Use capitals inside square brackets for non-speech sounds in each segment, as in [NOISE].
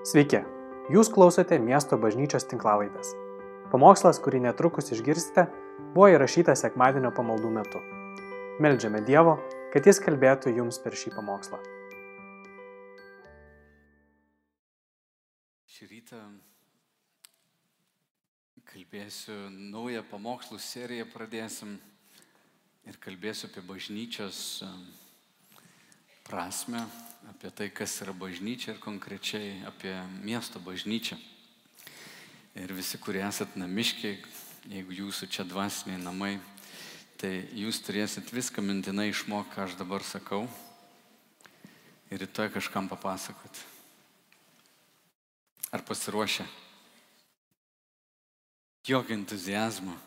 Sveiki, jūs klausote miesto bažnyčios tinklavaitės. Pamokslas, kurį netrukus išgirsite, buvo įrašytas sekmadienio pamaldų metu. Meldžiame Dievo, kad Jis kalbėtų jums per šį pamokslą. Šį rytą kalbėsiu naują pamokslų seriją, pradėsim ir kalbėsiu apie bažnyčios prasme, apie tai, kas yra bažnyčia ir konkrečiai apie miesto bažnyčią. Ir visi, kurie esat namiškiai, jeigu jūsų čia dvasiniai namai, tai jūs turėsit viską mintinai išmokti, ką aš dabar sakau ir rytoj kažkam papasakot. Ar pasiruošę? Jokio entuzijazmo.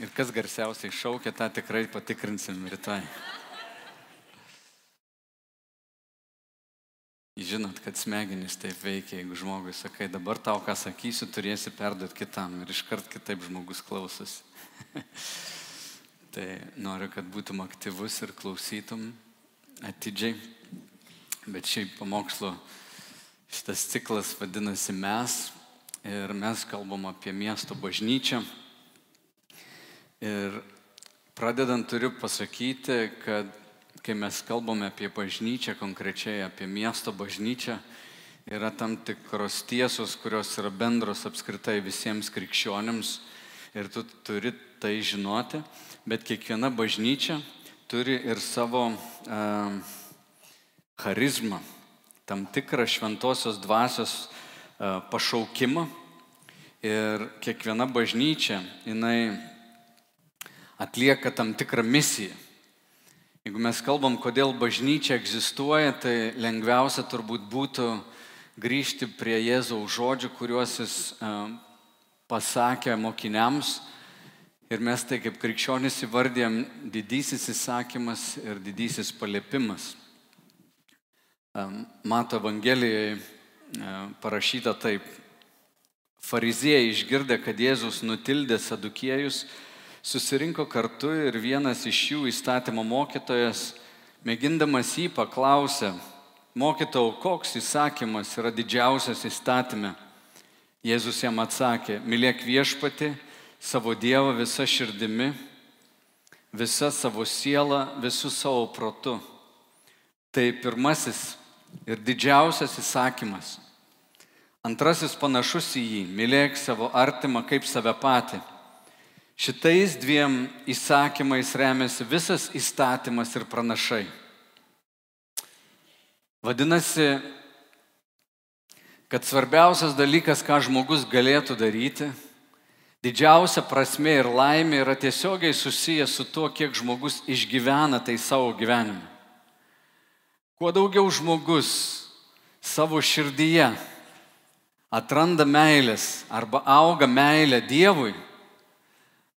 Ir kas garsiausiai šaukia, tą tikrai patikrinsim rytoj. Žinot, kad smegenys taip veikia, jeigu žmogui sakai, dabar tau ką sakysiu, turėsi perduoti kitam ir iškart kitaip žmogus klausosi. [LAUGHS] tai noriu, kad būtum aktyvus ir klausytum atidžiai. Bet šiaip pamokslo šitas ciklas vadinasi mes ir mes kalbam apie miesto bažnyčią. Ir pradedant turiu pasakyti, kad kai mes kalbame apie bažnyčią, konkrečiai apie miesto bažnyčią, yra tam tikros tiesos, kurios yra bendros apskritai visiems krikščionims. Ir tu turi tai žinoti, bet kiekviena bažnyčia turi ir savo uh, charizmą, tam tikrą šventosios dvasios uh, pašaukimą. Ir kiekviena bažnyčia, jinai atlieka tam tikrą misiją. Jeigu mes kalbam, kodėl bažnyčia egzistuoja, tai lengviausia turbūt būtų grįžti prie Jėzaus žodžių, kuriuos jis pasakė mokiniams. Ir mes tai kaip krikščionys įvardėm didysis įsakymas ir didysis paliepimas. Mato Evangelijoje parašyta taip. Fariziejai išgirdę, kad Jėzus nutildė sadukiejus, susirinko kartu ir vienas iš jų įstatymo mokytojas, mėgindamas jį paklausė, mokytau, koks įsakymas yra didžiausias įstatymė. Jėzus jam atsakė, mylėk viešpati savo Dievą visą širdimi, visą savo sielą, visų savo protu. Tai pirmasis ir didžiausias įsakymas. Antrasis panašus į jį, mylėk savo artimą kaip save patį. Šitais dviem įsakymais remiasi visas įstatymas ir pranašai. Vadinasi, kad svarbiausias dalykas, ką žmogus galėtų daryti, didžiausia prasme ir laimė yra tiesiogiai susijęs su tuo, kiek žmogus išgyvena tai savo gyvenime. Kuo daugiau žmogus savo širdyje atranda meilės arba auga meilė Dievui,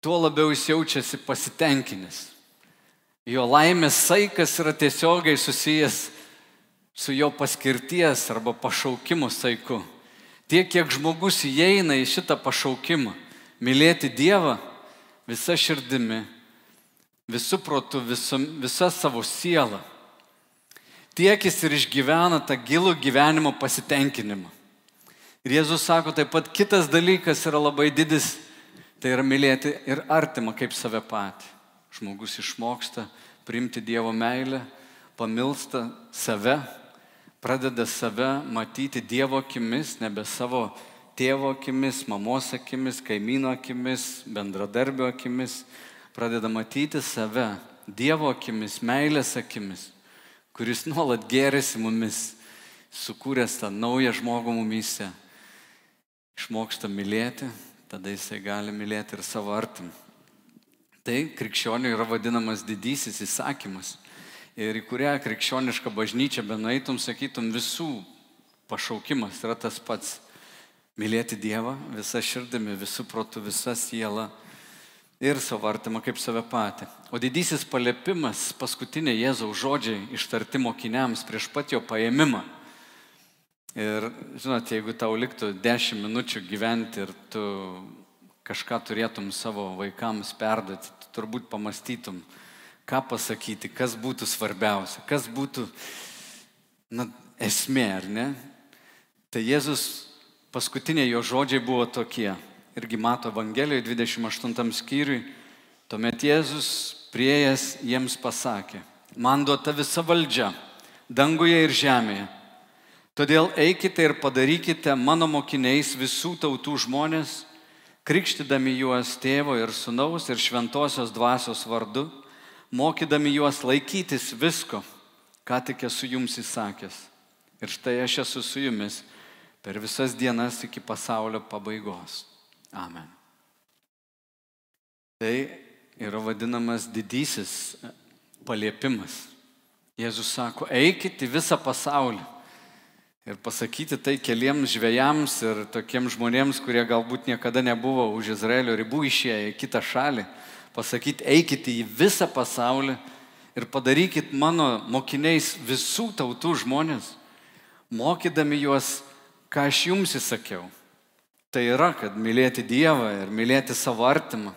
tuo labiau jis jaučiasi pasitenkinęs. Jo laimės saikas yra tiesiogiai susijęs su jo paskirties arba pašaukimo saiku. Tiek, kiek žmogus įeina į šitą pašaukimą, mylėti Dievą visą širdimi, visų protų, visą savo sielą, tiek jis ir išgyvena tą gilų gyvenimo pasitenkinimą. Ir Jėzus sako taip pat kitas dalykas yra labai didis Tai yra mylėti ir artimą kaip save patį. Žmogus išmoksta priimti Dievo meilę, pamilsta save, pradeda save matyti Dievo akimis, nebe savo tėvo akimis, mamos akimis, kaimyno akimis, bendradarbio akimis, pradeda matyti save Dievo akimis, meilės akimis, kuris nuolat gerėsi mumis, sukūręs tą naują žmogų mumise, išmoksta mylėti, tada jisai gali mylėti ir savo artimą. Tai krikščionių yra vadinamas didysis įsakymas. Ir į kurią krikščionišką bažnyčią benueitum, sakytum, visų pašaukimas yra tas pats. Mylėti Dievą visą širdimi, visų protų, visą sielą ir savo artimą kaip save patį. O didysis paliepimas, paskutiniai Jėzaus žodžiai ištarti mokiniams prieš pat jo paėmimą Ir, žinot, jeigu tau liktų 10 minučių gyventi ir tu kažką turėtum savo vaikams perduoti, tu turbūt pamastytum, ką pasakyti, kas būtų svarbiausia, kas būtų na, esmė, ar ne? Tai Jėzus paskutiniai jo žodžiai buvo tokie. Irgi mato Evangelijoje 28 skyriui. Tuomet Jėzus prieėjęs jiems pasakė, man duota visa valdžia, danguje ir žemėje. Todėl eikite ir padarykite mano mokiniais visų tautų žmonės, krikštydami juos tėvo ir sunaus ir šventosios dvasios vardu, mokydami juos laikytis visko, ką tik esu jums įsakęs. Ir štai aš esu su jumis per visas dienas iki pasaulio pabaigos. Amen. Tai yra vadinamas didysis paliepimas. Jėzus sako, eikit į visą pasaulį. Ir pasakyti tai keliems žvėjams ir tokiems žmonėms, kurie galbūt niekada nebuvo už Izraelio ribų išėję į kitą šalį, pasakyti, eikite į visą pasaulį ir padarykit mano mokiniais visų tautų žmonės, mokydami juos, ką aš jums įsakiau. Tai yra, kad mylėti Dievą ir mylėti savo artimą.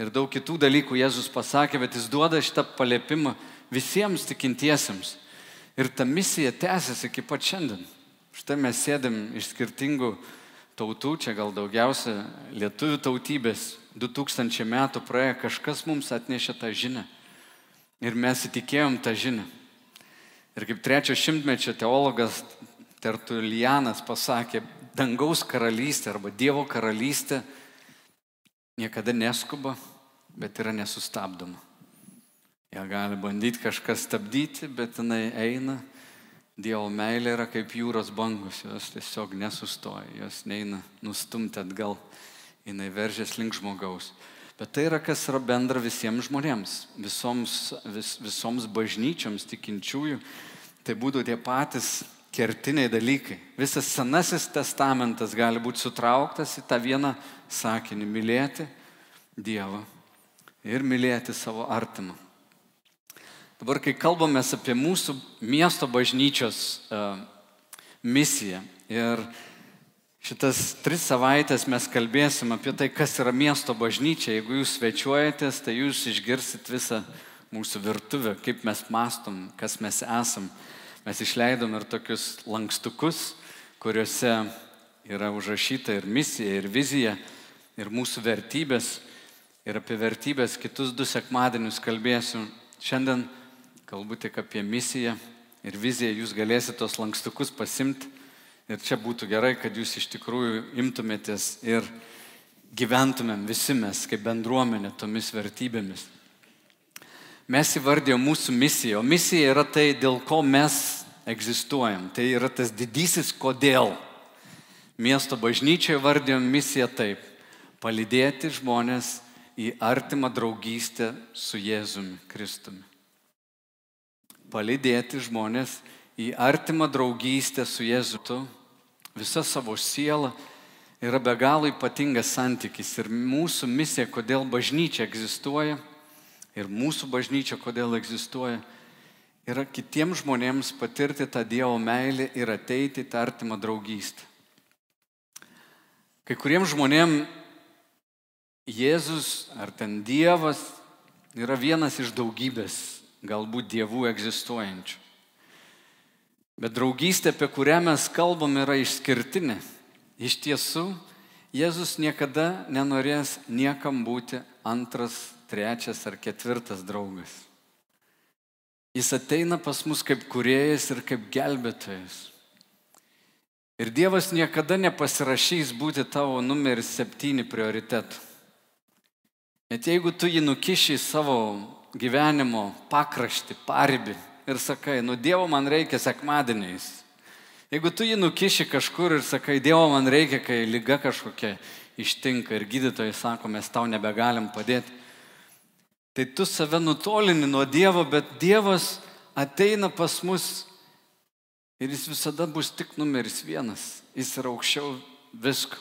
Ir daug kitų dalykų Jėzus pasakė, bet jis duoda šitą paliepimą visiems tikintiesiems. Ir ta misija tęsiasi iki pat šiandien. Štai mes sėdėm iš skirtingų tautų, čia gal daugiausia lietuvių tautybės, 2000 metų praėjo, kažkas mums atnešė tą žinią. Ir mes įtikėjom tą žinią. Ir kaip trečio šimtmečio teologas Tertulianas pasakė, dangaus karalystė arba Dievo karalystė niekada neskuba, bet yra nesustabdoma. Ja gali bandyti kažkas stabdyti, bet jinai eina. Dievo meilė yra kaip jūros bangos, jos tiesiog nesustoja, jos neina nustumti atgal, jinai veržės link žmogaus. Bet tai yra kas yra bendra visiems žmonėms, visoms, vis, visoms bažnyčioms tikinčiųjų. Tai būtų tie patys kertiniai dalykai. Visas senasis testamentas gali būti sutrauktas į tą vieną sakinį - mylėti Dievą ir mylėti savo artimą. Dabar, kai kalbame apie mūsų miesto bažnyčios uh, misiją ir šitas tris savaitės mes kalbėsim apie tai, kas yra miesto bažnyčia. Jeigu jūs svečiuojatės, tai jūs išgirsit visą mūsų virtuvę, kaip mes mastom, kas mes esam. Mes išleidom ir tokius lankstukus, kuriuose yra užrašyta ir misija, ir vizija, ir mūsų vertybės. Ir apie vertybės kitus du sekmadienius kalbėsiu. Šiandien kalbu tik apie misiją ir viziją, jūs galėsite tos lankstukus pasimti. Ir čia būtų gerai, kad jūs iš tikrųjų imtumėtės ir gyventumėm visi mes kaip bendruomenė tomis vertybėmis. Mes įvardėjom mūsų misiją, o misija yra tai, dėl ko mes egzistuojam. Tai yra tas didysis kodėl. Miesto bažnyčioje vardėjom misiją taip - palydėti žmonės į artimą draugystę su Jėzumi Kristumi palydėti žmonės į artimą draugystę su Jėzutu, visa savo siela yra be galo ypatingas santykis. Ir mūsų misija, kodėl bažnyčia egzistuoja, ir mūsų bažnyčia, kodėl egzistuoja, yra kitiems žmonėms patirti tą Dievo meilę ir ateiti tą artimą draugystę. Kai kuriems žmonėms Jėzus ar ten Dievas yra vienas iš daugybės galbūt dievų egzistuojančių. Bet draugystė, apie kurią mes kalbam, yra išskirtinė. Iš tiesų, Jėzus niekada nenorės niekam būti antras, trečias ar ketvirtas draugas. Jis ateina pas mus kaip kuriejas ir kaip gelbėtojas. Ir Dievas niekada nepasirašys būti tavo numeris septyni prioritetų. Net jeigu tu jį nukiši į savo gyvenimo pakrašti, paribį ir sakai, nu Dievo man reikia sekmadieniais. Jeigu tu jį nukiši kažkur ir sakai, Dievo man reikia, kai lyga kažkokia ištinka ir gydytojai sako, mes tau nebegalim padėti, tai tu save nutolini nuo Dievo, bet Dievas ateina pas mus ir jis visada bus tik numeris vienas. Jis yra aukščiau visko.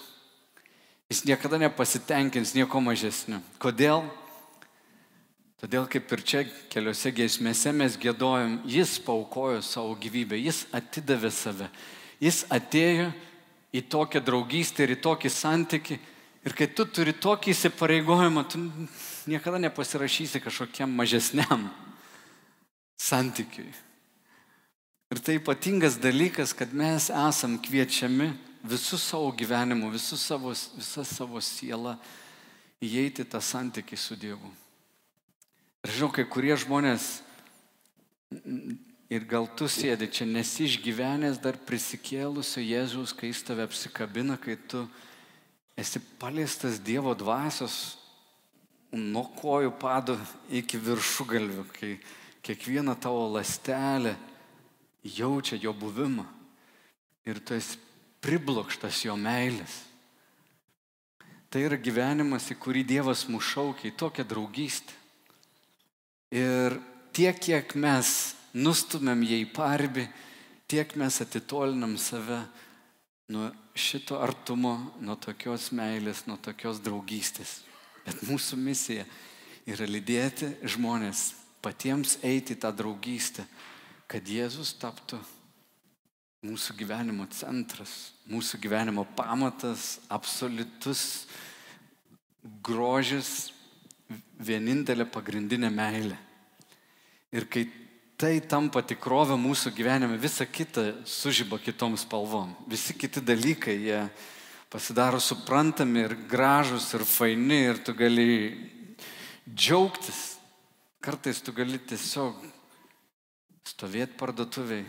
Jis niekada nepasitenkins nieko mažesnio. Kodėl? Todėl kaip ir čia keliose giesmėse mes gėdojom, jis paukojo savo gyvybę, jis atidavė save, jis atėjo į tokią draugystę ir į tokį santyki. Ir kai tu turi tokį įsipareigojimą, tu niekada nepasirašysi kažkokiam mažesniam santykiui. Ir tai ypatingas dalykas, kad mes esam kviečiami visų savo gyvenimu, visų savo, visą savo sielą įeiti tą santykį su Dievu. Ir žinau, kai kurie žmonės ir gal tu sėdi čia nesižgyvenęs dar prisikėlusio Jėzus, kai jis tave apsikabina, kai tu esi paliestas Dievo dvasios nuo kojų padų iki viršugalvių, kai kiekviena tavo lastelė jaučia jo buvimą ir tu esi priblokštas jo meilės. Tai yra gyvenimas, į kurį Dievas mušaukia, į tokią draugystę. Ir tiek, kiek mes nustumėm jį į parbį, tiek mes atitolinam save nuo šito artumo, nuo tokios meilės, nuo tokios draugystės. Bet mūsų misija yra lydėti žmonės, patiems eiti tą draugystę, kad Jėzus taptų mūsų gyvenimo centras, mūsų gyvenimo pamatas, absoliutus grožis, vienintelė pagrindinė meilė. Ir kai tai tampa tikrovė mūsų gyvenime, visa kita sužyba kitom spalvom. Visi kiti dalykai, jie pasidaro suprantami ir gražus ir faini ir tu gali džiaugtis. Kartais tu gali tiesiog stovėti parduotuviai,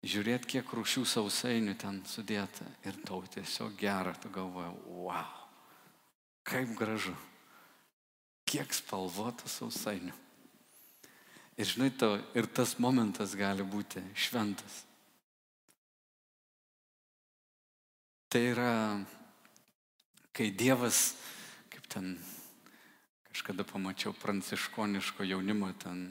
žiūrėti, kiek rūšių sausainių ten sudėta ir tau tiesiog gera, tu galvoji, wow, kaip gražu, kiek spalvota sausainių. Ir žinai, to, ir tas momentas gali būti šventas. Tai yra, kai Dievas, kaip ten kažkada pamačiau pranciškoniško jaunimo, ten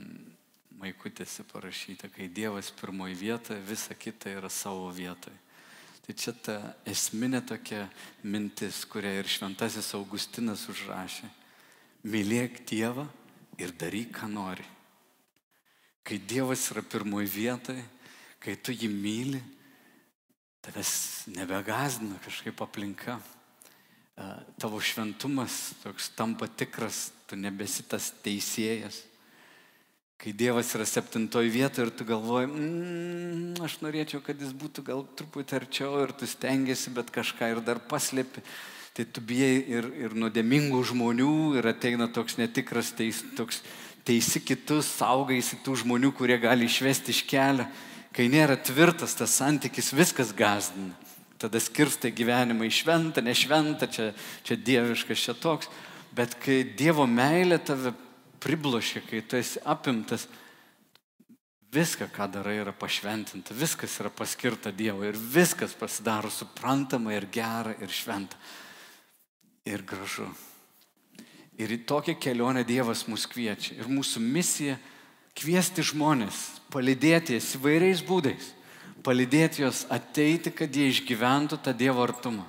maikutėse parašyta, kai Dievas pirmoji vietoje, visa kita yra savo vietoje. Tai čia ta esminė tokia mintis, kurią ir šventasis Augustinas užrašė. Mylėk Dievą ir daryk, ką nori. Kai Dievas yra pirmoji vietoje, kai tu jį myli, tavęs nebegazina kažkaip aplinka. Tavo šventumas toks tampa tikras, tu nebesi tas teisėjas. Kai Dievas yra septintoje vietoje ir tu galvoji, mm, aš norėčiau, kad jis būtų gal truputį arčiau ir tu stengiasi, bet kažką ir dar paslėpi, tai tu bijai ir, ir nuodėmingų žmonių ir ateina toks netikras teis, toks teisi kitus, saugaisi tų žmonių, kurie gali išvesti iš kelio. Kai nėra tvirtas tas santykis, viskas gazdina. Tada skirstai gyvenimą į šventą, nešventą, čia, čia dieviškas, čia toks. Bet kai Dievo meilė tave priblošia, kai tu esi apimtas, viską, ką darai, yra pašventinta, viskas yra paskirta Dievui ir viskas pasidaro suprantama ir gera ir šventa ir gražu. Ir į tokią kelionę Dievas mus kviečia. Ir mūsų misija kviesti žmonės, palidėti jas įvairiais būdais, palidėti juos ateiti, kad jie išgyventų tą Dievo artumą,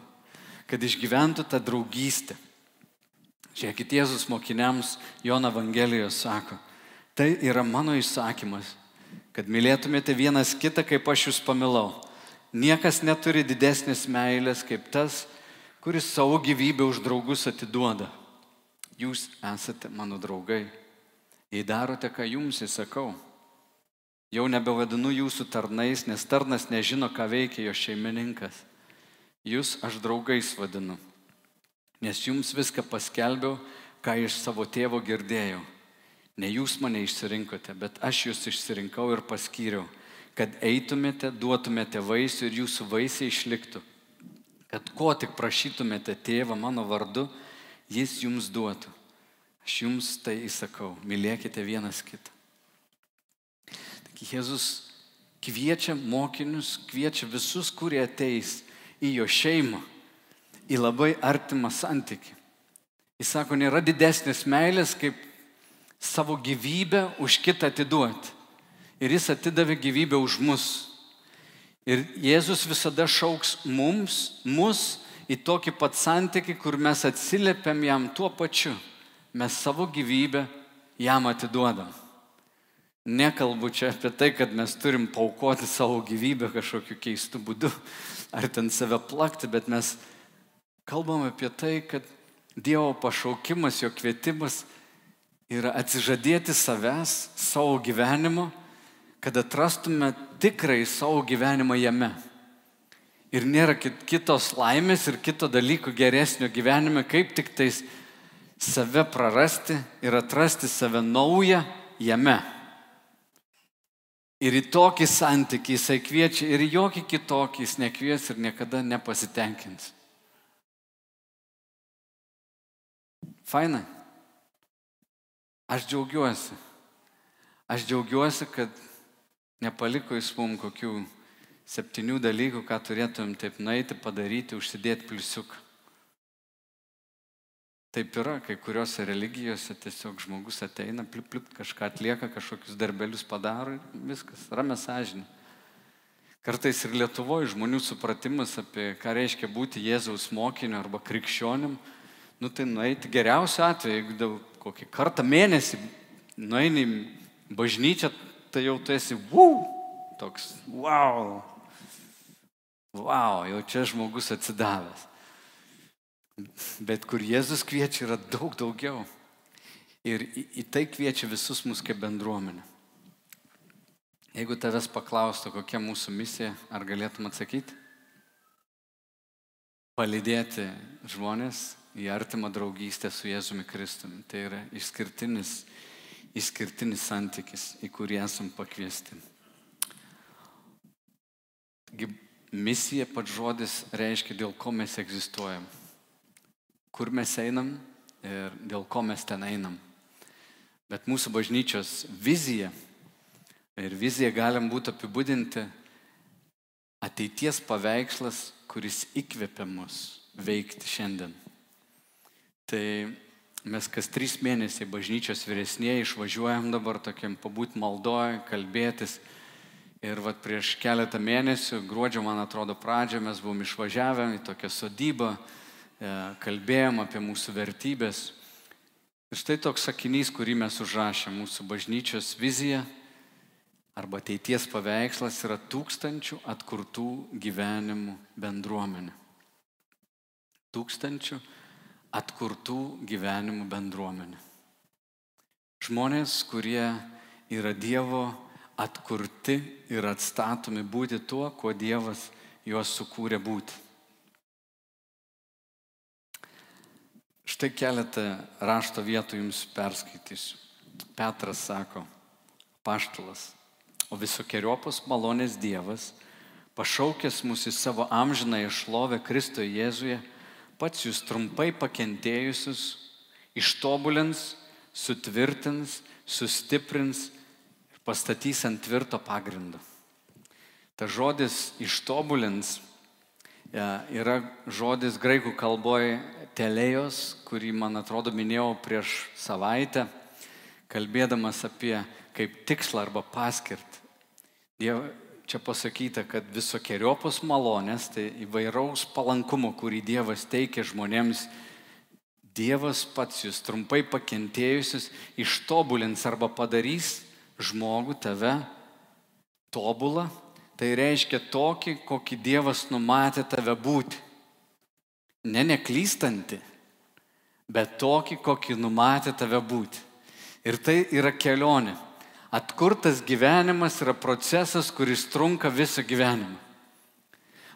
kad išgyventų tą draugystę Žiūrėkit, Jėzus mokiniams Jono Evangelijoje sako, tai yra mano įsakymas, kad mylėtumėte vienas kitą, kaip aš jūs pamilau. Niekas neturi didesnės meilės kaip tas, kuris savo gyvybę už draugus atiduoda. Jūs esate mano draugai. Jei darote, ką jums įsakau, jau nebevadinu jūsų tarnais, nes tarnas nežino, ką veikia jo šeimininkas. Jūs aš draugais vadinu nes jums viską paskelbiau, ką iš savo tėvo girdėjau. Ne jūs mane išsirinkote, bet aš jūs išsirinkau ir paskyriau, kad eitumėte, duotumėte vaisių ir jūsų vaisiai išliktų. Kad ko tik prašytumėte tėvą mano vardu, jis jums duotų. Aš jums tai įsakau, mylėkite vienas kitą. Taigi Jėzus kviečia mokinius, kviečia visus, kurie ateis į jo šeimą į labai artimą santykį. Jis sako, nėra didesnės meilės, kaip savo gyvybę už kitą atiduoti. Ir jis atidavė gyvybę už mus. Ir Jėzus visada šauks mums, mus į tokį pat santykį, kur mes atsiliepiam jam tuo pačiu. Mes savo gyvybę jam atiduodam. Nekalbu čia apie tai, kad mes turim paukoti savo gyvybę kažkokiu keistu būdu, ar ten save plakti, bet mes kalbam apie tai, kad Dievo pašaukimas, jo kvietimas yra atsižadėti savęs, savo gyvenimo, kad atrastume tikrai savo gyvenimą jame. Ir nėra kitos laimės ir kito dalyko geresnio gyvenime, kaip tik tais save prarasti ir atrasti save naują jame. Ir į tokį santykį jisai kviečia ir jokį kitokį jis nekvies ir niekada nepasitenkins. Faina. Aš džiaugiuosi. Aš džiaugiuosi, kad nepaliko jis mums kokių septynių dalykų, ką turėtumėm taip nueiti, padaryti, užsidėti pliusiuką. Taip yra, kai kuriuose religijose tiesiog žmogus ateina, plip, plip, kažką atlieka, kažkokius darbelius padaro ir viskas, ramė sąžinė. Kartais ir Lietuvoje žmonių supratimas apie ką reiškia būti Jėzaus mokiniu arba krikščionim, nu tai nueiti geriausiu atveju, jeigu kokį kartą mėnesį nueini bažnyčią, tai jau tu esi, wow, toks, wow, wow, jau čia žmogus atsidavęs. Bet kur Jėzus kviečia yra daug daugiau. Ir į, į tai kviečia visus mus kaip bendruomenę. Jeigu tavęs paklaustų, kokia mūsų misija, ar galėtum atsakyti? Palydėti žmonės į artimą draugystę su Jėzumi Kristumi. Tai yra išskirtinis, išskirtinis santykis, į kurį esam pakviesti. Misija pats žodis reiškia, dėl ko mes egzistuojam kur mes einam ir dėl ko mes ten einam. Bet mūsų bažnyčios vizija ir vizija galim būti apibūdinti ateities paveikslas, kuris įkvepia mus veikti šiandien. Tai mes kas trys mėnesiai bažnyčios vyresnėje išvažiuojam dabar tokiam pabūt maldoje, kalbėtis. Ir vat prieš keletą mėnesių, gruodžio man atrodo pradžią, mes buvom išvažiavę į tokią sodybą, E, kalbėjom apie mūsų vertybės. Ir štai toks sakinys, kurį mes užrašėm, mūsų bažnyčios vizija arba ateities paveikslas yra tūkstančių atkurtų gyvenimų bendruomenė. Tūkstančių atkurtų gyvenimų bendruomenė. Žmonės, kurie yra Dievo atkurti ir atstatomi būti tuo, kuo Dievas juos sukūrė būti. Štai keletą rašto vietų jums perskaitysiu. Petras sako, paštalas, o visokiojopos malonės Dievas, pašaukęs mus į savo amžiną išlovę Kristoje Jėzuje, pats jūs trumpai pakentėjusius ištobulins, sutvirtins, sustiprins ir pastatys ant tvirto pagrindo. Ta žodis ištobulins e, yra žodis graikų kalboje telėjos, kurį, man atrodo, minėjau prieš savaitę, kalbėdamas apie kaip tikslą arba paskirtį. Diev, čia pasakyta, kad visokiojopos malonės, tai įvairaus palankumo, kurį Dievas teikia žmonėms, Dievas pats jūs trumpai pakentėjusius ištobulins arba padarys žmogų tave tobulą. Tai reiškia tokį, kokį Dievas numatė tave būti ne neklystanti, bet tokį, kokį numatė tave būti. Ir tai yra kelionė. Atkurtas gyvenimas yra procesas, kuris trunka visą gyvenimą.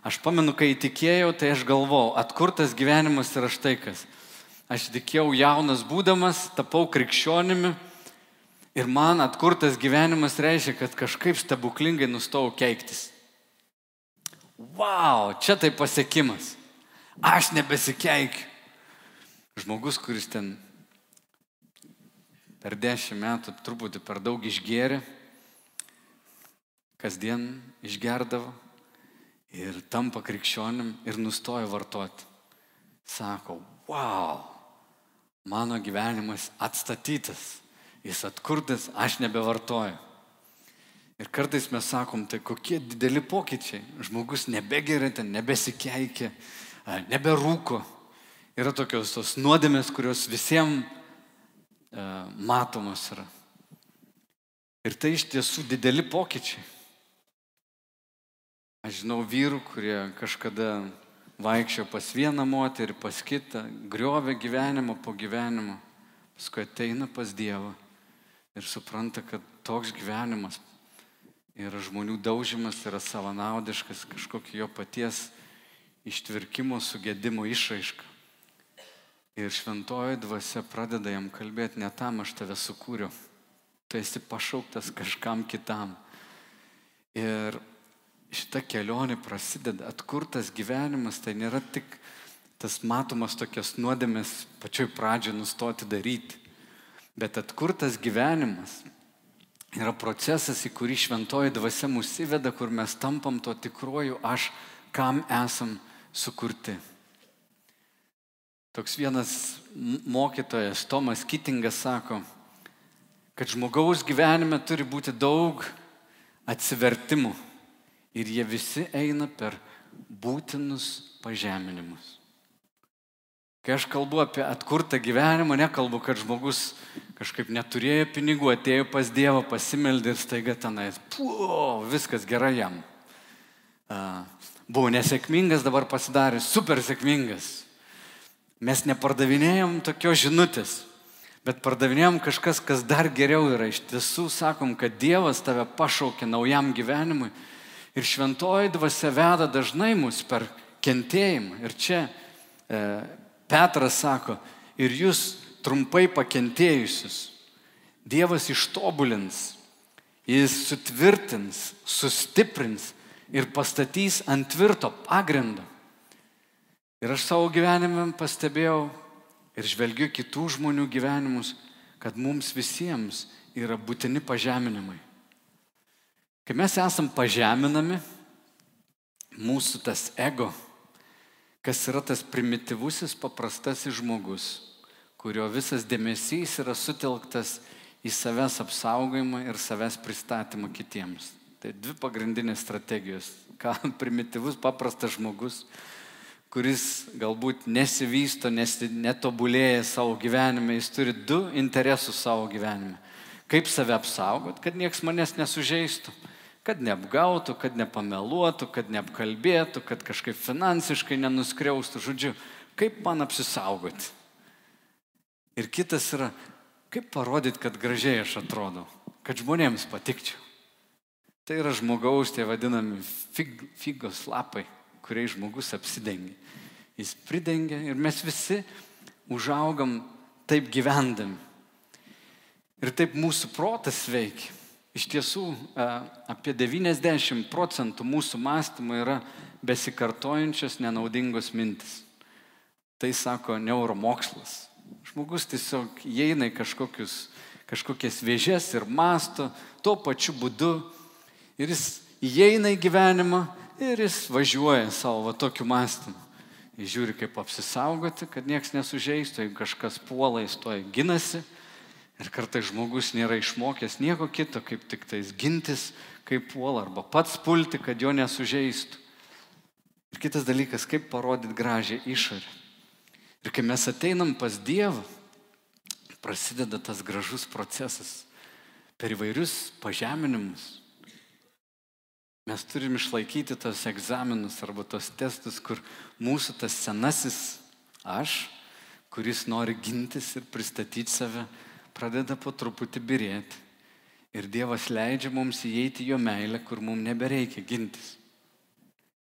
Aš pamenu, kai įtikėjau, tai aš galvojau, atkurtas gyvenimas yra štai kas. Aš tikėjau jaunas būdamas, tapau krikščionimi ir man atkurtas gyvenimas reiškia, kad kažkaip stebuklingai nustojau keiktis. Wow, čia tai pasiekimas. Aš nebesikeikiu. Žmogus, kuris ten per dešimt metų truputį per daug išgėrė, kasdien išgerdavo ir tampa krikščionim ir nustoja vartoti. Sako, wow, mano gyvenimas atstatytas, jis atkurtas, aš nebevartoju. Ir kartais mes sakom, tai kokie dideli pokyčiai. Žmogus nebegeria, ten nebesikeikia, neberūko. Yra tokios tos nuodėmės, kurios visiems uh, matomos yra. Ir tai iš tiesų dideli pokyčiai. Aš žinau vyrų, kurie kažkada vaikščio pas vieną moterį, pas kitą, griovė gyvenimą po gyvenimo, paskui ateina pas Dievą ir supranta, kad toks gyvenimas yra žmonių daužimas, yra savanaudiškas, kažkokio jo paties ištvirkimo, sugėdimo išraiška. Ir šventoji dvasia pradeda jam kalbėti, ne tam aš tave sukūriau, tu esi pašauktas kažkam kitam. Ir šita kelionė prasideda, atkurtas gyvenimas, tai nėra tik tas matomas tokias nuodėmės pačioj pradžioje nustoti daryti, bet atkurtas gyvenimas yra procesas, į kurį šventoji dvasia mus įveda, kur mes tampam to tikruoju aš, kam esam sukurti. Toks vienas mokytojas, Tomas Kitingas, sako, kad žmogaus gyvenime turi būti daug atsivertimų ir jie visi eina per būtinus pažeminimus. Kai aš kalbu apie atkurtą gyvenimą, nekalbu, kad žmogus kažkaip neturėjo pinigų, atėjo pas Dievą, pasimeldė ir staiga tenais, puo, viskas gerai jam. Buvo nesėkmingas, dabar pasidarė super sėkmingas. Mes nepardavinėjom tokios žinutės, bet pardavinėjom kažkas, kas dar geriau yra. Iš tiesų sakom, kad Dievas tave pašaukė naujam gyvenimui ir šventoji dvasia veda dažnai mus per kentėjimą. Ir čia e, Petras sako, ir jūs trumpai pakentėjusius Dievas ištobulins, jis sutvirtins, sustiprins ir pastatys ant tvirto pagrindo. Ir aš savo gyvenime pastebėjau ir žvelgiu kitų žmonių gyvenimus, kad mums visiems yra būtini pažeminimai. Kai mes esam pažeminami, mūsų tas ego, kas yra tas primityvusis paprastasis žmogus, kurio visas dėmesys yra sutelktas į savęs apsaugojimą ir savęs pristatymą kitiems. Tai dvi pagrindinės strategijos. Ką [LAUGHS] primityvus paprastas žmogus kuris galbūt nesivysto, netobulėja savo gyvenime, jis turi du interesus savo gyvenime. Kaip save apsaugot, kad nieks manęs nesužeistų, kad neapgautų, kad nepameluotų, kad neapkalbėtų, kad kažkaip finansiškai nenuskriaustų, žodžiu, kaip man apsisaugoti. Ir kitas yra, kaip parodyti, kad gražiai aš atrodau, kad žmonėms patikčiau. Tai yra žmogaus, tie vadinami fig, figos lapai, kuriais žmogus apsidengia. Jis pridengia ir mes visi užaugam taip gyvendami. Ir taip mūsų protas veikia. Iš tiesų, apie 90 procentų mūsų mąstymo yra besikartojančios nenaudingos mintis. Tai sako neuromokslas. Žmogus tiesiog įeina į kažkokius, kažkokias vėžės ir masto tuo pačiu būdu. Ir jis įeina į gyvenimą ir jis važiuoja savo va, tokiu mąstymu. Jis žiūri, kaip apsisaugoti, kad niekas nesužeistų, jeigu kažkas puola, jis to ginasi. Ir kartai žmogus nėra išmokęs nieko kito, kaip tik tais gintis, kaip puola, arba pats pulti, kad jo nesužeistų. Ir kitas dalykas, kaip parodyti gražią išorę. Ir kai mes ateinam pas Dievą, prasideda tas gražus procesas per įvairius pažeminimus, Mes turim išlaikyti tos egzaminus arba tos testus, kur mūsų tas senasis aš, kuris nori gintis ir pristatyti save, pradeda po truputį birėti. Ir Dievas leidžia mums įeiti jo meilę, kur mums nebereikia gintis.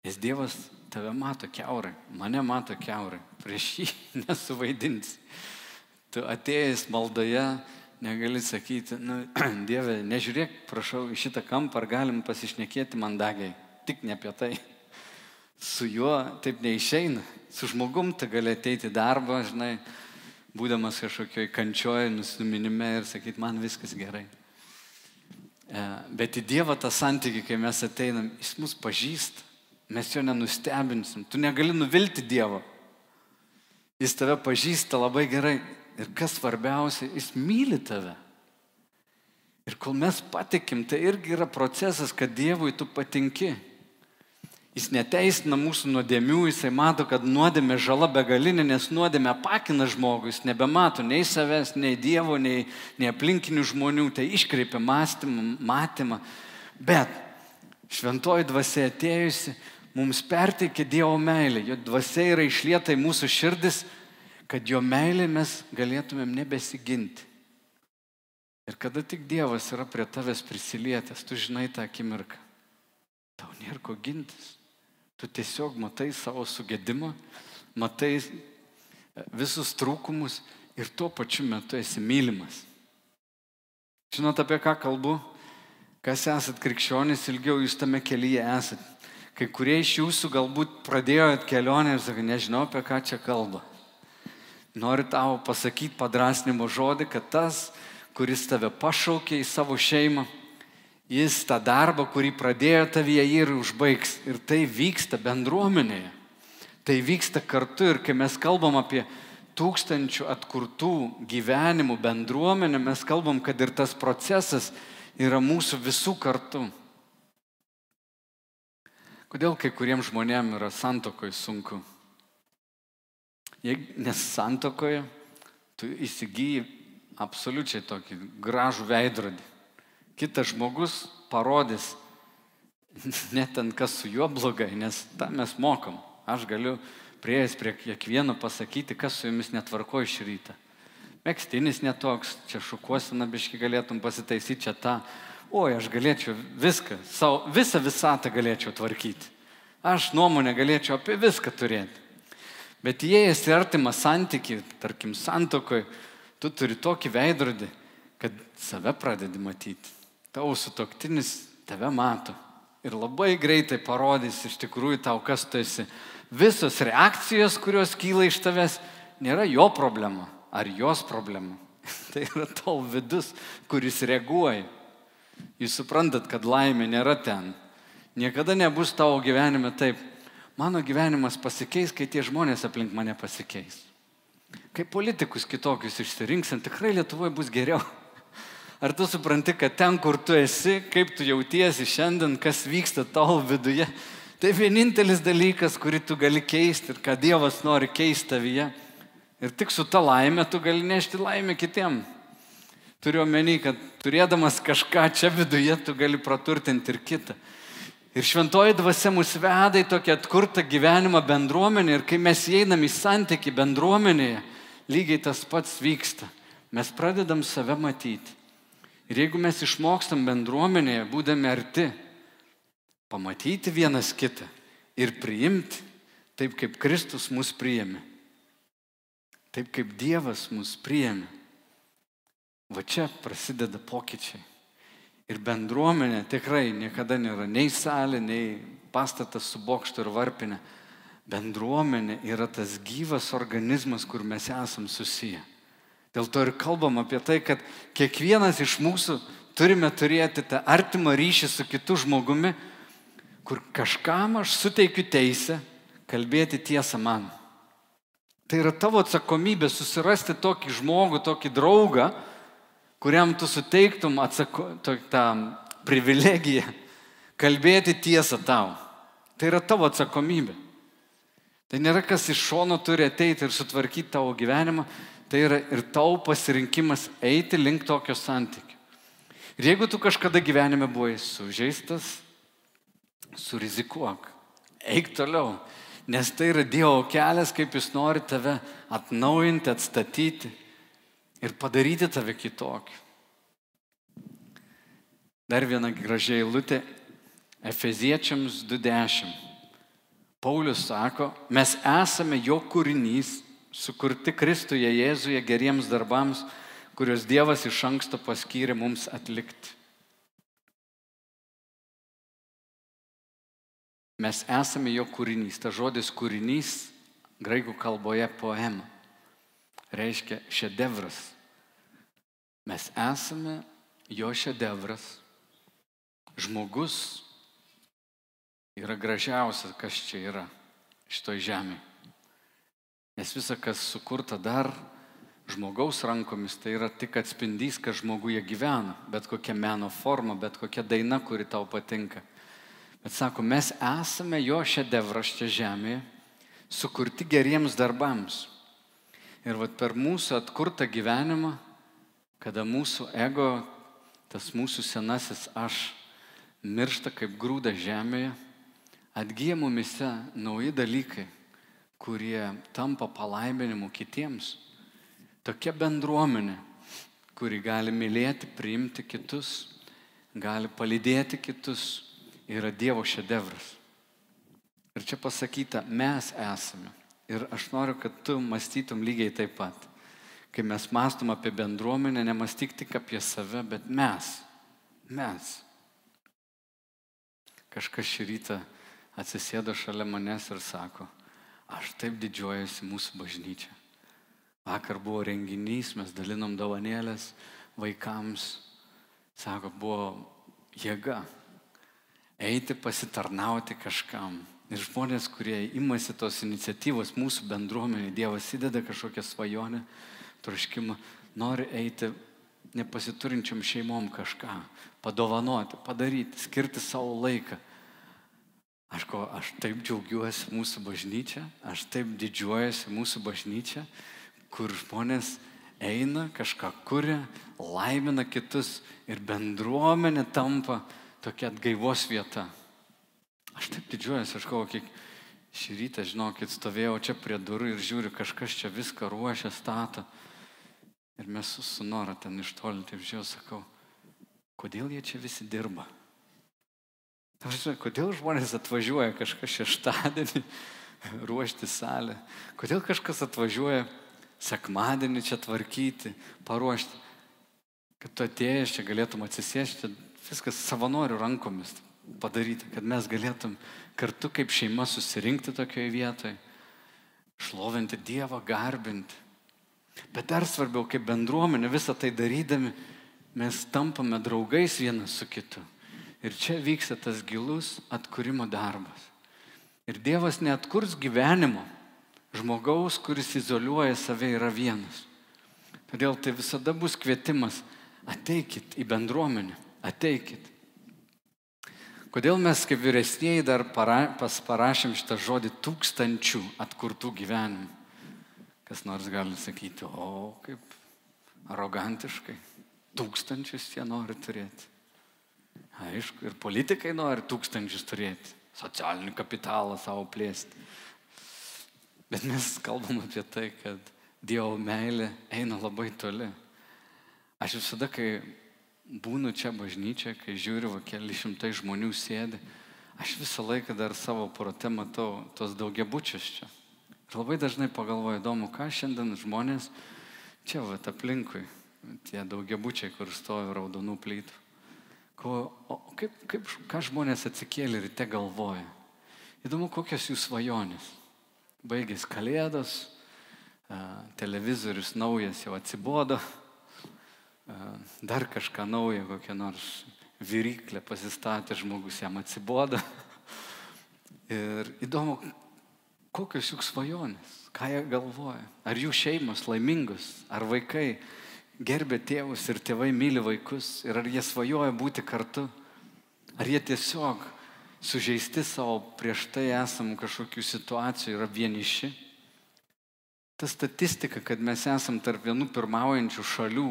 Nes Dievas tave mato keurai, mane mato keurai, prieš jį [LAUGHS] nesuvaidinsi. Tu atėjęs maldoje negali sakyti, nu, [CLEARS THROAT] Dieve, nežiūrėk, prašau, į šitą kampą, ar galim pasišnekėti mandagiai, tik ne apie tai. [LAUGHS] Su juo taip neišeina, su žmogum tai gali ateiti darbą, žinai, būdamas kažkokioj kančioje, nusiminime ir sakyti, man viskas gerai. E, bet į Dievą tą santykį, kai mes ateinam, jis mus pažįsta, mes jo nenustebinsim, tu negali nuvilti Dievo. Jis tave pažįsta labai gerai Ir kas svarbiausia, jis myli tave. Ir kol mes patikim, tai irgi yra procesas, kad Dievui tu patinki. Jis neteisina mūsų nuodėmių, jisai mato, kad nuodėmė žala begalinė, nes nuodėmė pakina žmogų, jis nebemato nei savęs, nei Dievo, nei, nei aplinkinių žmonių, tai iškreipia mąstymą, matymą. Bet šventoji dvasia atėjusi mums perteikia Dievo meilę, jo dvasia yra išlieta į mūsų širdis kad jo meilė mes galėtumėm nebesiginti. Ir kada tik Dievas yra prie tavęs prisilietęs, tu žinai tą akimirką. Tau nėra ko gintis. Tu tiesiog matai savo sugėdimą, matai e, visus trūkumus ir tuo pačiu metu esi mylimas. Žinot, apie ką kalbu? Kas esat krikščionis, ilgiau jūs tame kelyje esat. Kai kurie iš jūsų galbūt pradėjot kelionę ir sakai, nežinau, apie ką čia kalba. Noriu tau pasakyti padrasnimo žodį, kad tas, kuris tave pašaukė į savo šeimą, jis tą darbą, kurį pradėjo tavyje ir užbaigs. Ir tai vyksta bendruomenėje. Tai vyksta kartu ir kai mes kalbam apie tūkstančių atkurtų gyvenimų bendruomenę, mes kalbam, kad ir tas procesas yra mūsų visų kartu. Kodėl kai kuriems žmonėms yra santokoje sunku? Nes santokoje tu įsigyji absoliučiai tokį gražų veidrodį. Kitas žmogus parodys [LAUGHS] net ten kas su juo blogai, nes tą mes mokam. Aš galiu prieėjęs prie kiekvieno pasakyti, kas su jumis netvarko iš ryto. Mėgstinis netoks, čia šukuosina biški galėtum pasitaisyti čia tą. Oi, aš galėčiau viską, savo, visą visatą galėčiau tvarkyti. Aš nuomonę galėčiau apie viską turėti. Bet įėjęs į artimą santyki, tarkim, santokoje, tu turi tokį veidrodį, kad save pradedi matyti. Tavo sutoktinis tave mato. Ir labai greitai parodys iš tikrųjų tau, kas tu esi. Visos reakcijos, kurios kyla iš tavęs, nėra jo problema ar jos problema. [LAUGHS] tai yra tavo vidus, kuris reaguoja. Jūs suprantat, kad laimė nėra ten. Niekada nebus tavo gyvenime taip. Mano gyvenimas pasikeis, kai tie žmonės aplink mane pasikeis. Kai politikus kitokius išsirinksim, tikrai Lietuvoje bus geriau. [LAUGHS] Ar tu supranti, kad ten, kur tu esi, kaip tu jautiesi šiandien, kas vyksta tavo viduje, tai vienintelis dalykas, kurį tu gali keisti ir ką Dievas nori keisti tavyje. Ir tik su ta laime tu gali nešti laimę kitiem. Turiu omeny, kad turėdamas kažką čia viduje, tu gali praturtinti ir kitą. Ir šventoji dvasia mus veda į tokią atkurtą gyvenimą bendruomenę ir kai mes einam į santyki bendruomenėje, lygiai tas pats vyksta. Mes pradedam save matyti. Ir jeigu mes išmokstam bendruomenėje, būdami arti, pamatyti vienas kitą ir priimti taip, kaip Kristus mus priėmė, taip kaip Dievas mus priėmė, va čia prasideda pokyčiai. Ir bendruomenė tikrai niekada nėra nei salė, nei pastatas su bokštu ir varpinė. Bendruomenė yra tas gyvas organizmas, kur mes esam susiję. Dėl to ir kalbam apie tai, kad kiekvienas iš mūsų turime turėti tą artimą ryšį su kitu žmogumi, kur kažkam aš suteikiu teisę kalbėti tiesą man. Tai yra tavo atsakomybė susirasti tokį žmogų, tokį draugą, kuriam tu suteiktum atsako, to, tą privilegiją kalbėti tiesą tau. Tai yra tavo atsakomybė. Tai nėra kas iš šono turi ateiti ir sutvarkyti tavo gyvenimą, tai yra ir tavo pasirinkimas eiti link tokio santykių. Ir jeigu tu kažkada gyvenime buvai sužeistas, surizikuok, eik toliau, nes tai yra Dievo kelias, kaip jis nori tave atnaujinti, atstatyti ir padaryti tave kitokiu. Dar viena gražiai eilutė Efeziečiams 2.10. Paulius sako, mes esame jo kūrinys, sukurti Kristuje Jėzuje geriems darbams, kuriuos Dievas iš anksto paskyrė mums atlikti. Mes esame jo kūrinys. Ta žodis kūrinys graikų kalboje poema reiškia šedevras. Mes esame jo šedevras. Žmogus yra gražiausias, kas čia yra šitoj žemėje. Nes visa, kas sukurta dar žmogaus rankomis, tai yra tik atspindys, kad žmoguje gyvena, bet kokia meno forma, bet kokia daina, kuri tau patinka. Bet sako, mes esame jo šedevras čia žemėje, sukurti geriems darbams. Ir vat per mūsų atkurtą gyvenimą, kada mūsų ego, tas mūsų senasis aš miršta kaip grūda žemėje, atgyja mumise nauji dalykai, kurie tampa palaiminimu kitiems. Tokia bendruomenė, kuri gali mylėti, priimti kitus, gali palydėti kitus, yra Dievo šedevras. Ir čia pasakyta, mes esame. Ir aš noriu, kad tu mąstytum lygiai taip pat. Kai mes mastom apie bendruomenę, nemastyk tik apie save, bet mes. Mes. Kažkas šį rytą atsisėdo šalia manęs ir sako, aš taip didžiuojasi mūsų bažnyčia. Vakar buvo renginys, mes dalinom dovanėlės vaikams. Sako, buvo jėga eiti pasitarnauti kažkam. Ir žmonės, kurie imasi tos iniciatyvos mūsų bendruomenė, Dievas įdeda kažkokią svajonę, troškimą, nori eiti nepasiturinčiam šeimom kažką, padovanoti, padaryti, skirti savo laiką. Aš, ko, aš taip džiaugiuosi mūsų bažnyčia, aš taip didžiuojuosi mūsų bažnyčia, kur žmonės eina, kažką kuria, laimina kitus ir bendruomenė tampa tokia atgaivos vieta. Aš taip didžiuojuosi, aš galvoju, kiek šį rytą, žinokit, stovėjau čia prie durų ir žiūriu, kažkas čia viską ruošia, stato. Ir mes su, su Nora ten iš toli, taip žiūrėjau, sakau, kodėl jie čia visi dirba? Žinai, kodėl žmonės atvažiuoja kažką šeštadienį [LAUGHS] ruošti salę? Kodėl kažkas atvažiuoja sekmadienį čia tvarkyti, paruošti? Kad tu atėjęs čia galėtum atsisėsti, viskas savanorių rankomis padaryti, kad mes galėtum kartu kaip šeima susirinkti tokioje vietoje, šlovinti Dievą, garbinti. Bet dar svarbiau, kaip bendruomenė visą tai darydami, mes tampame draugais vienas su kitu. Ir čia vyksta tas gilus atkūrimo darbas. Ir Dievas neatkurs gyvenimo žmogaus, kuris izoliuoja save, yra vienas. Todėl tai visada bus kvietimas ateikit į bendruomenę, ateikit. Kodėl mes kaip vyresnėji dar para, parašėm šitą žodį tūkstančių atkurtų gyvenimų? Kas nors gali sakyti, o kaip arogantiškai, tūkstančius jie nori turėti. Aišku, ir politikai nori tūkstančius turėti, socialinį kapitalą savo plėsti. Bet mes kalbam apie tai, kad Dievo meilė eina labai toli. Aš visada, kai būnu čia bažnyčia, kai žiūriu, va, keli šimtai žmonių sėdi, aš visą laiką dar savo prote matau tos daugiabučius čia. Ir labai dažnai pagalvoju, įdomu, ką šiandien žmonės čia va aplinkui, tie daugiabučiai, kur stovi raudonų plytų. Ko, o kaip, kaip, ką žmonės atsikėlė ryte galvoja? Įdomu, kokios jų svajonės. Baigės kalėdos, televizorius naujas jau atsibodo, dar kažką naujo, kokią nors viryklę pasistatė žmogus, jam atsibodo. Ir įdomu, kokios jų svajonės, ką jie galvoja. Ar jų šeimos laimingos, ar vaikai gerbė tėvus ir tėvai myli vaikus ir ar jie svajoja būti kartu, ar jie tiesiog sužeisti savo prieš tai esamų kažkokių situacijų yra vieniši. Ta statistika, kad mes esam tarp vienų pirmaujančių šalių,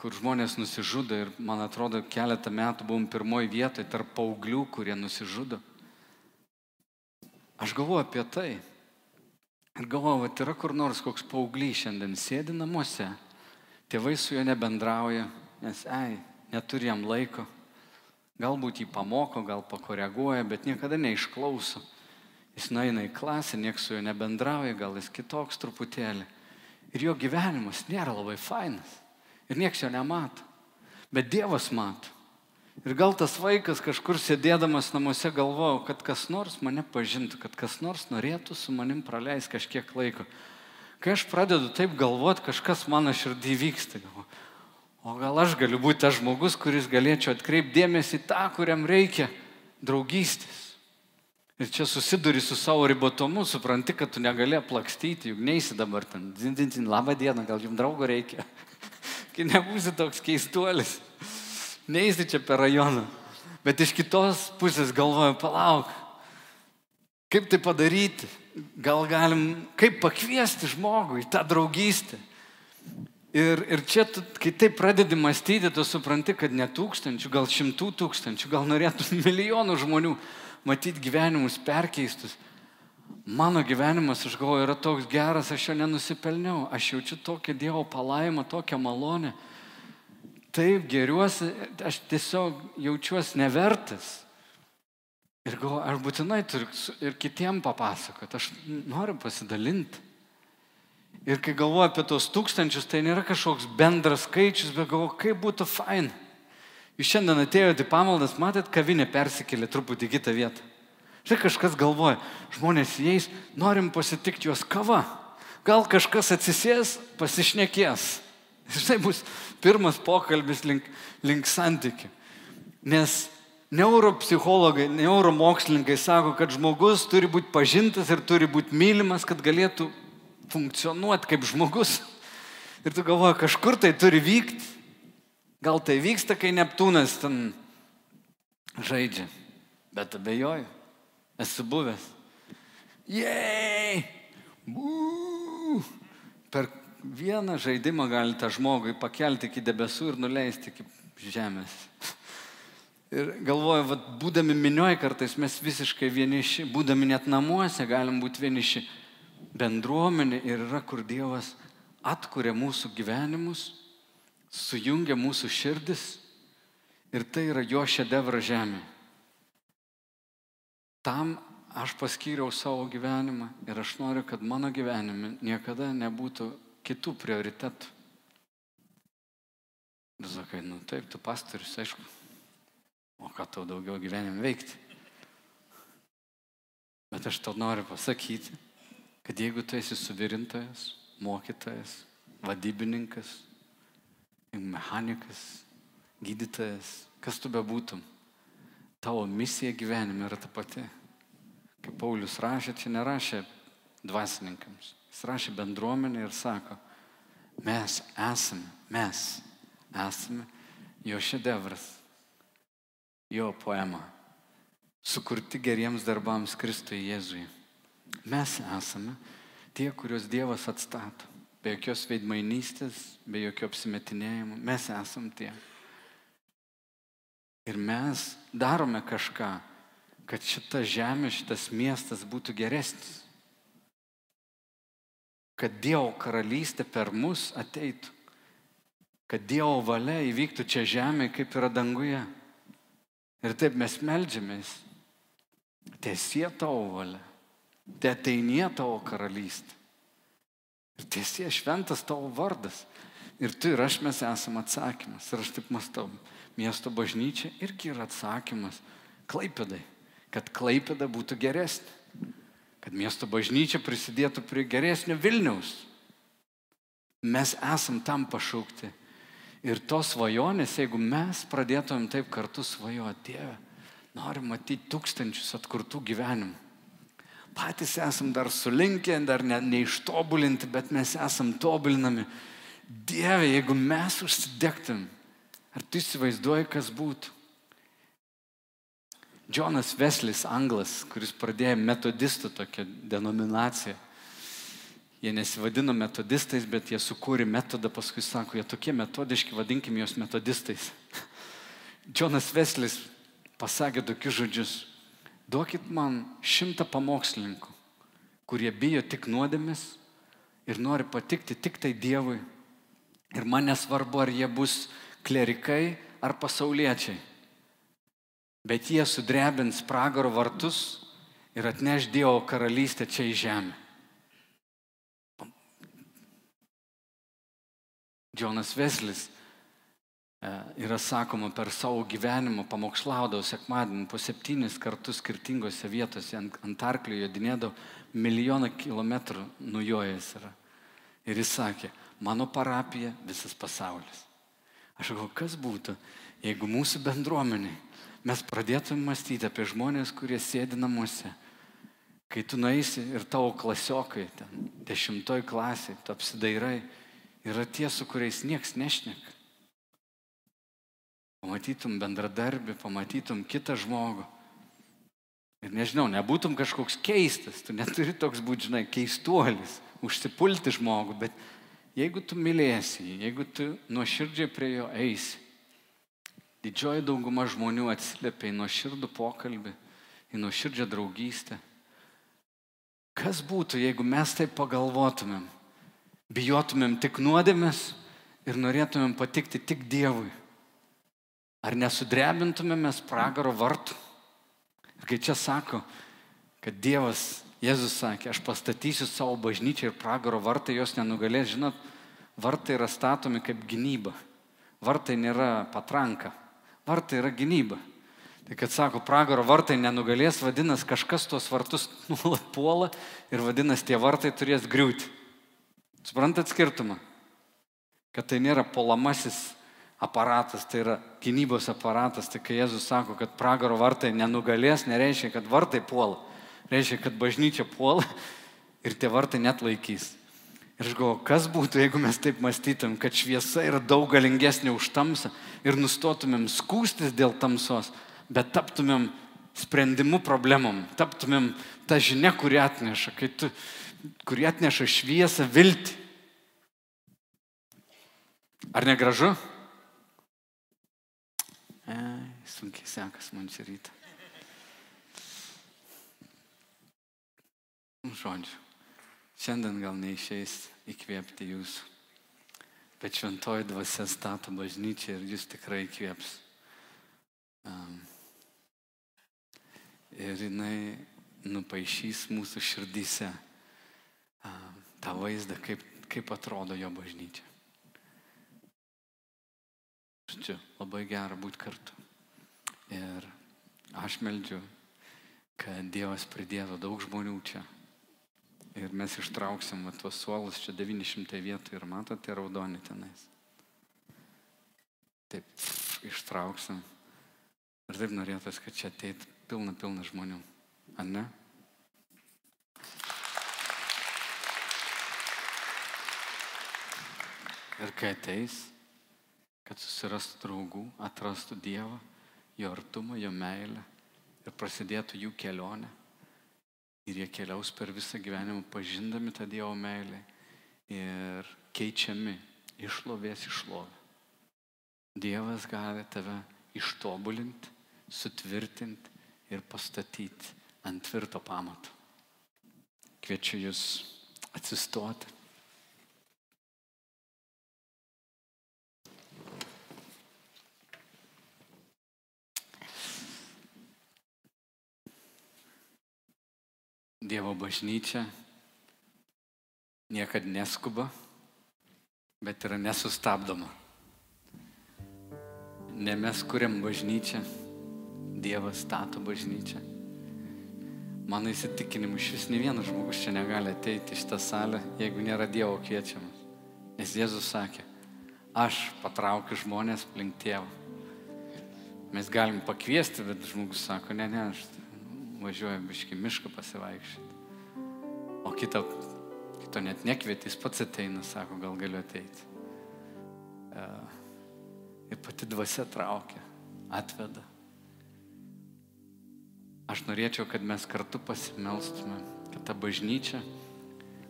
kur žmonės nusižudo ir man atrodo keletą metų buvom pirmoji vietoje tarp paauglių, kurie nusižudo. Aš galvoju apie tai. Ir galvoju, kad yra kur nors koks paauglys šiandien sėdi namuose Tėvai su juo nebendrauja, nes, ei, neturi jam laiko. Galbūt jį pamoko, gal pakoreguoja, bet niekada neišklauso. Jis nueina į klasę, niekas su juo nebendrauja, gal jis kitoks truputėlį. Ir jo gyvenimas nėra labai fainas. Ir niekas jo nemato. Bet Dievas mato. Ir gal tas vaikas kažkur sėdėdamas namuose galvojo, kad kas nors mane pažintų, kad kas nors norėtų su manim praleisti kažkiek laiko. Kai aš pradedu taip galvoti, kažkas mano širdį vyksta. O gal aš galiu būti tas žmogus, kuris galėčiau atkreipti dėmesį tą, kuriam reikia draugystės. Ir čia susiduri su savo ribotumu, supranti, kad tu negali aplakstyti, juk neįsi dabar ten, dindinti, labą dieną, gal jums draugo reikia. Kai [LAUGHS] nebūsi toks keistuolis, neįsi čia per rajoną. Bet iš kitos pusės galvoju, palauk, kaip tai padaryti? gal galim, kaip pakviesti žmogų į tą draugystę. Ir, ir čia, tu, kai taip pradedi mąstyti, tu supranti, kad ne tūkstančių, gal šimtų tūkstančių, gal norėtų [LAUGHS] milijonų žmonių matyti gyvenimus perkeistus. Mano gyvenimas, aš galvoju, yra toks geras, aš jo nenusipelniau, aš jaučiu tokią Dievo palaimą, tokią malonę. Taip geriuosi, aš tiesiog jaučiuosi nevertas. Ir galvoju, aš būtinai turiu ir kitiem papasakoti, aš noriu pasidalinti. Ir kai galvoju apie tos tūkstančius, tai nėra kažkoks bendras skaičius, bet galvoju, kaip būtų fain. Jūs šiandien atėjote į pamaldas, matėt, kavinė persikėlė truputį į kitą vietą. Štai kažkas galvoja, žmonės įeis, norim pasitikti juos kava. Gal kažkas atsisės, pasišnekės. Štai bus pirmas pokalbis link, link santykių. Nes neuropsichologai, neuromokslininkai sako, kad žmogus turi būti pažintas ir turi būti mylimas, kad galėtų funkcionuoti kaip žmogus. Ir tu galvoji, kažkur tai turi vykti. Gal tai vyksta, kai Neptūnas ten žaidžia. Bet abejoju. Esu buvęs. Jei! Per vieną žaidimą galite žmogui pakelti iki debesų ir nuleisti iki žemės. Ir galvoju, vat, būdami minioje kartais mes visiškai vieniši, būdami net namuose galim būti vieniši. Bendruomenė yra, kur Dievas atkuria mūsų gyvenimus, sujungia mūsų širdis ir tai yra jo šedevra žemė. Tam aš paskyriau savo gyvenimą ir aš noriu, kad mano gyvenime niekada nebūtų kitų prioritetų. Ir sakai, nu taip, tu pastorius, aišku, o ką tau daugiau gyvenime veikti. Bet aš tau noriu pasakyti, kad jeigu tu esi suvirintojas, mokytojas, vadybininkas, mechanikas, gydytojas, kas tu bebūtum, tavo misija gyvenime yra ta pati. Kaip Paulius rašė, čia nerašė dvasininkams, jis rašė bendruomenė ir sako, mes esame, mes esame jo šedevras, jo poema, sukurti geriems darbams Kristui Jėzui. Mes esame tie, kuriuos Dievas atstato, be jokios veidmainystės, be jokio apsimetinėjimo, mes esame tie. Ir mes darome kažką, kad šita žemė, šitas miestas būtų geresnis. Kad Dievo karalystė per mus ateitų. Kad Dievo valia įvyktų čia žemėje, kaip yra danguje. Ir taip mes melžiamės. Tiesie tavo valia. Te ateinie tavo karalystė. Ir tiesie šventas tavo vardas. Ir tu ir aš mes esame atsakymas. Ir aš taip mastau miesto bažnyčia irgi yra atsakymas Klaipėdai, kad Klaipėda būtų geresnė, kad miesto bažnyčia prisidėtų prie geresnio Vilniaus. Mes esam tam pašaukti. Ir tos svajonės, jeigu mes pradėtumėm taip kartu svajoti, Dieve, norim matyti tūkstančius atkurtų gyvenimų. Patys esam dar sulinkę, dar ne, neištobulinti, bet mes esam tobulinami. Dieve, jeigu mes užsidegtum Ar tu įsivaizduoji, kas būtų? Džonas Veslis, anglas, kuris pradėjo metodistų tokią denominaciją. Jie nesivadino metodistais, bet jie sukūrė metodą, paskui sako, jie tokie metodiški, vadinkim juos metodistais. [LAUGHS] Džonas Veslis pasakė tokius žodžius, duokit man šimtą pamokslininkų, kurie bijo tik nuodėmis ir nori patikti tik tai Dievui. Ir man nesvarbu, ar jie bus klerikai ar pasauliečiai. Bet jie sudrebins pragaro vartus ir atneš Dievo karalystę čia į žemę. Džonas Veslis e, yra sakoma per savo gyvenimą pamokslaudavo sekmadienį po septynis kartus skirtingose vietose ant, ant arklio jodinėdavo milijoną kilometrų nujojęs yra. Ir jis sakė, mano parapija visas pasaulis. Aš galvoju, kas būtų, jeigu mūsų bendruomeniai mes pradėtume mąstyti apie žmonės, kurie sėdi namuose. Kai tu nueisi ir tavo klasiokai, ten dešimtoj klasiai, tu apsidairai, yra tie, su kuriais nieks nešneka. Pamatytum bendradarbį, pamatytum kitą žmogų. Ir nežinau, nebūtum kažkoks keistas, tu neturi toks būti, žinai, keistuolis, užsipulti žmogų, bet Jeigu tu mylėsi, jeigu tu nuoširdžiai prie jo eisi, didžioji dauguma žmonių atsiliepia į nuoširdų pokalbį, į nuoširdžią draugystę. Kas būtų, jeigu mes taip pagalvotumėm, bijotumėm tik nuodėmės ir norėtumėm patikti tik Dievui? Ar nesudrebintumėm mes pragaro vartų? Ir kai čia sako, kad Dievas, Jėzus sakė, aš pastatysiu savo bažnyčią ir pragaro vartai jos nenugalės, žinot, vartai yra statomi kaip gynyba. Vartai nėra patranka, vartai yra gynyba. Tai kad sako, pragaro vartai nenugalės, vadinasi, kažkas tuos vartus [LAUGHS] nuolat puola ir vadinasi, tie vartai turės griūti. Suprantat skirtumą? Kad tai nėra polamasis aparatas, tai yra gynybos aparatas. Tai kai Jėzus sako, kad pragaro vartai nenugalės, nereiškia, kad vartai puola. Reiškia, kad bažnyčia puola ir tie vartai net laikys. Ir aš galvoju, kas būtų, jeigu mes taip mąstytum, kad šviesa yra daug galingesnė už tamsą ir nustotumėm skūstis dėl tamsos, bet taptumėm sprendimu problemom, taptumėm tą žinią, kuri atneša, tu, kuri atneša šviesą viltį. Ar negražu? E, sunkiai sekas man čia rytą. Žodžiu, šiandien gal neišeis įkvėpti jūsų, bet šventoji dvasia stato bažnyčią ir jūs tikrai įkvėps. Um, ir jinai nupaišys mūsų širdyse tą vaizdą, kaip, kaip atrodo jo bažnyčia. Čia labai gera būti kartu. Ir aš meldžiu, kad Dievas pridėtų daug žmonių čia. Ir mes ištrauksim va, tuos suolus, čia 900 vietų ir matote raudonį tenais. Taip, ištrauksim. Ir taip norėtųsi, kad čia ateitų pilna, pilna žmonių. Ar ne? Ir kai ateis, kad susirastų draugų, atrastų Dievą, jo artumą, jo meilę ir prasidėtų jų kelionė. Ir jie keliaus per visą gyvenimą pažindami tą Dievo meilę ir keičiami išlovės išlovę. Dievas gali tave ištobulinti, sutvirtinti ir pastatyti ant tvirto pamato. Kviečiu jūs atsistoti. Dievo bažnyčia niekada neskuba, bet yra nesustabdoma. Ne mes kuriam bažnyčią, Dievas stato bažnyčią. Mano įsitikinimu, iš vis ne vienas žmogus čia negali ateiti į šitą salę, jeigu nėra Dievo kviečiamas. Nes Jėzus sakė, aš patraukiu žmonės link tėvo. Mes galim pakviesti, bet žmogus sako, ne, ne, aš važiuoju biški mišką pasivaikščioti. O kito, kito net nekvieti, jis pats ateina, sako, gal galiu ateiti. E, ir pati dvasia traukia, atveda. Aš norėčiau, kad mes kartu pasimelstume, kad ta bažnyčia,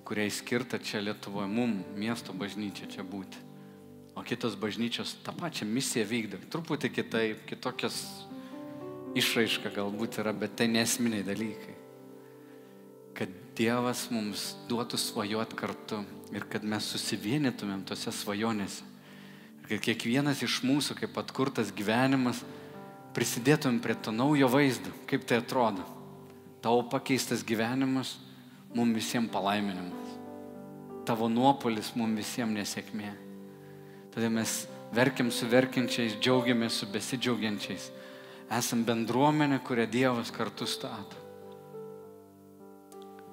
kuriai skirta čia Lietuvoje, mum, miesto bažnyčia čia būti. O kitos bažnyčios tą pačią misiją vykdo. Truputį kitaip, kitokias išraiška galbūt yra, bet tai nesminiai dalykai. Kad Dievas mums duotų svajoti kartu ir kad mes susivienytumėm tose svajonėse. Ir kad kiekvienas iš mūsų, kaip atkurtas gyvenimas, prisidėtum prie to naujo vaizdo, kaip tai atrodo. Tavo pakeistas gyvenimas mums visiems palaiminimas. Tavo nuopolis mums visiems nesėkmė. Tada mes verkiam su verkiančiais, džiaugiamės su besidžiaugiančiais. Esam bendruomenė, kurią Dievas kartu stato.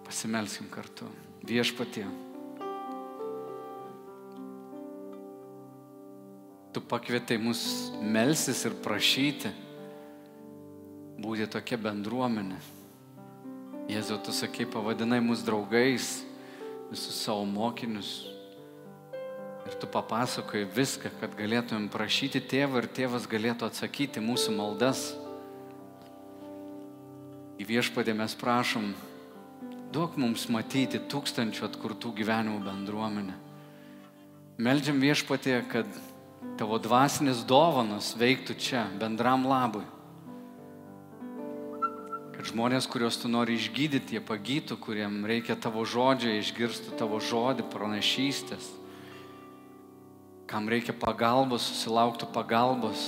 Pasimelskim kartu. Viešpatie. Tu pakvietai mus melsis ir prašyti būti tokia bendruomenė. Jėzau, tu sakai, pavadinai mus draugais, visus savo mokinius. Tu papasakoji viską, kad galėtumėm prašyti tėvą ir tėvas galėtų atsakyti mūsų maldas. Į viešpadį mes prašom, duok mums matyti tūkstančių atkurtų gyvenimų bendruomenę. Meldžiam viešpatė, kad tavo dvasinės dovanos veiktų čia bendram labui kad žmonės, kuriuos tu nori išgydyti, jie pagytų, kuriem reikia tavo žodžio, išgirstų tavo žodį, pranašystės, kam reikia pagalbos, susilauktų pagalbos,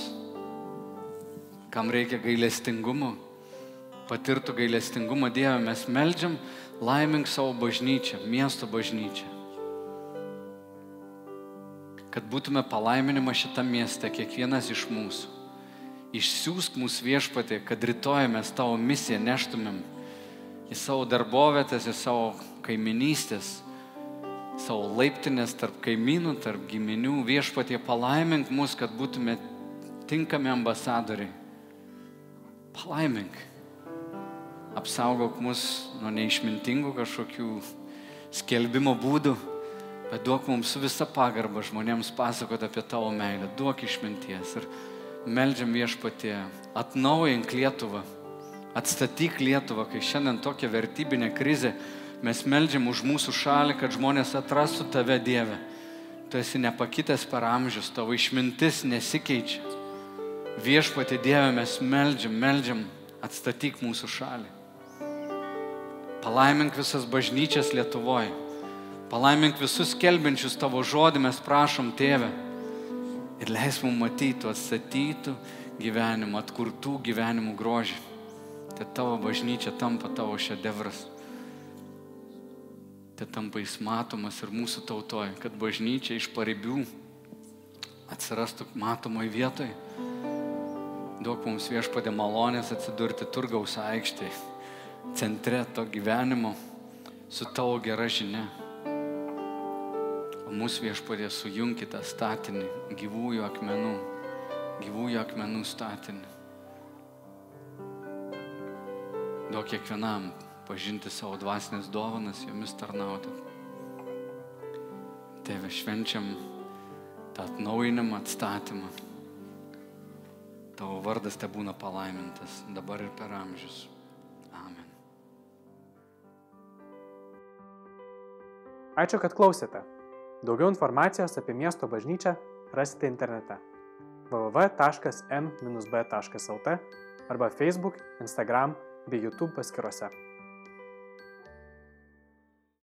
kam reikia gailestingumo, patirtų gailestingumą Dievą, mes melžiam, laimink savo bažnyčią, miesto bažnyčią. Kad būtume palaiminimą šitą miestą, kiekvienas iš mūsų. Išsiųsk mūsų viešpatė, kad rytoj mes tavo misiją neštumėm į savo darbovietės, į savo kaiminystės, savo laiptinės tarp kaimynų, tarp giminių. Viešpatė palaimink mus, kad būtume tinkami ambasadoriai. Palaimink. Apsaugok mus nuo neišmintingų kažkokių skelbimo būdų, bet duok mums su visa pagarba žmonėms pasakoti apie tavo meilę. Duok išminties. Ir meldžiam viešpatė, atnaujink Lietuvą, atstatyk Lietuvą, kai šiandien tokia vertybinė krizė, mes meldžiam už mūsų šalį, kad žmonės atrastų tave Dievę. Tu esi nepakitęs per amžius, tavo išmintis nesikeičia. Viešpatė Dieve mes meldžiam, meldžiam, atstatyk mūsų šalį. Palaimink visas bažnyčias Lietuvoje. Palaimink visus kelbiančius tavo žodį, mes prašom tėvę ir leis mums matyti atstatytų gyvenimų, atkurtų gyvenimų grožį. Tai tavo bažnyčia tampa tavo šedevras. Tai tampa jis matomas ir mūsų tautoje, kad bažnyčia iš paribių atsirastų matomoje vietoje. Duok mums viešpadė malonės atsidurti turgaus aikštėje, centre to gyvenimo, su tavo gera žinia o mūsų viešpadė sujunkite statinį gyvųjų akmenų, gyvųjų akmenų statinį. Duok kiekvienam pažinti savo dvasinės dovanas, jomis tarnauti. Tėve, švenčiam tą atnaujinimą, atstatymą. Tavo vardas te būna palaimintas dabar ir per amžius. Amen. Ačiū, kad klausėte. Daugiau informacijos apie miesto bažnyčią rasite internete www.m-b.lt arba Facebook, Instagram bei YouTube paskiruose.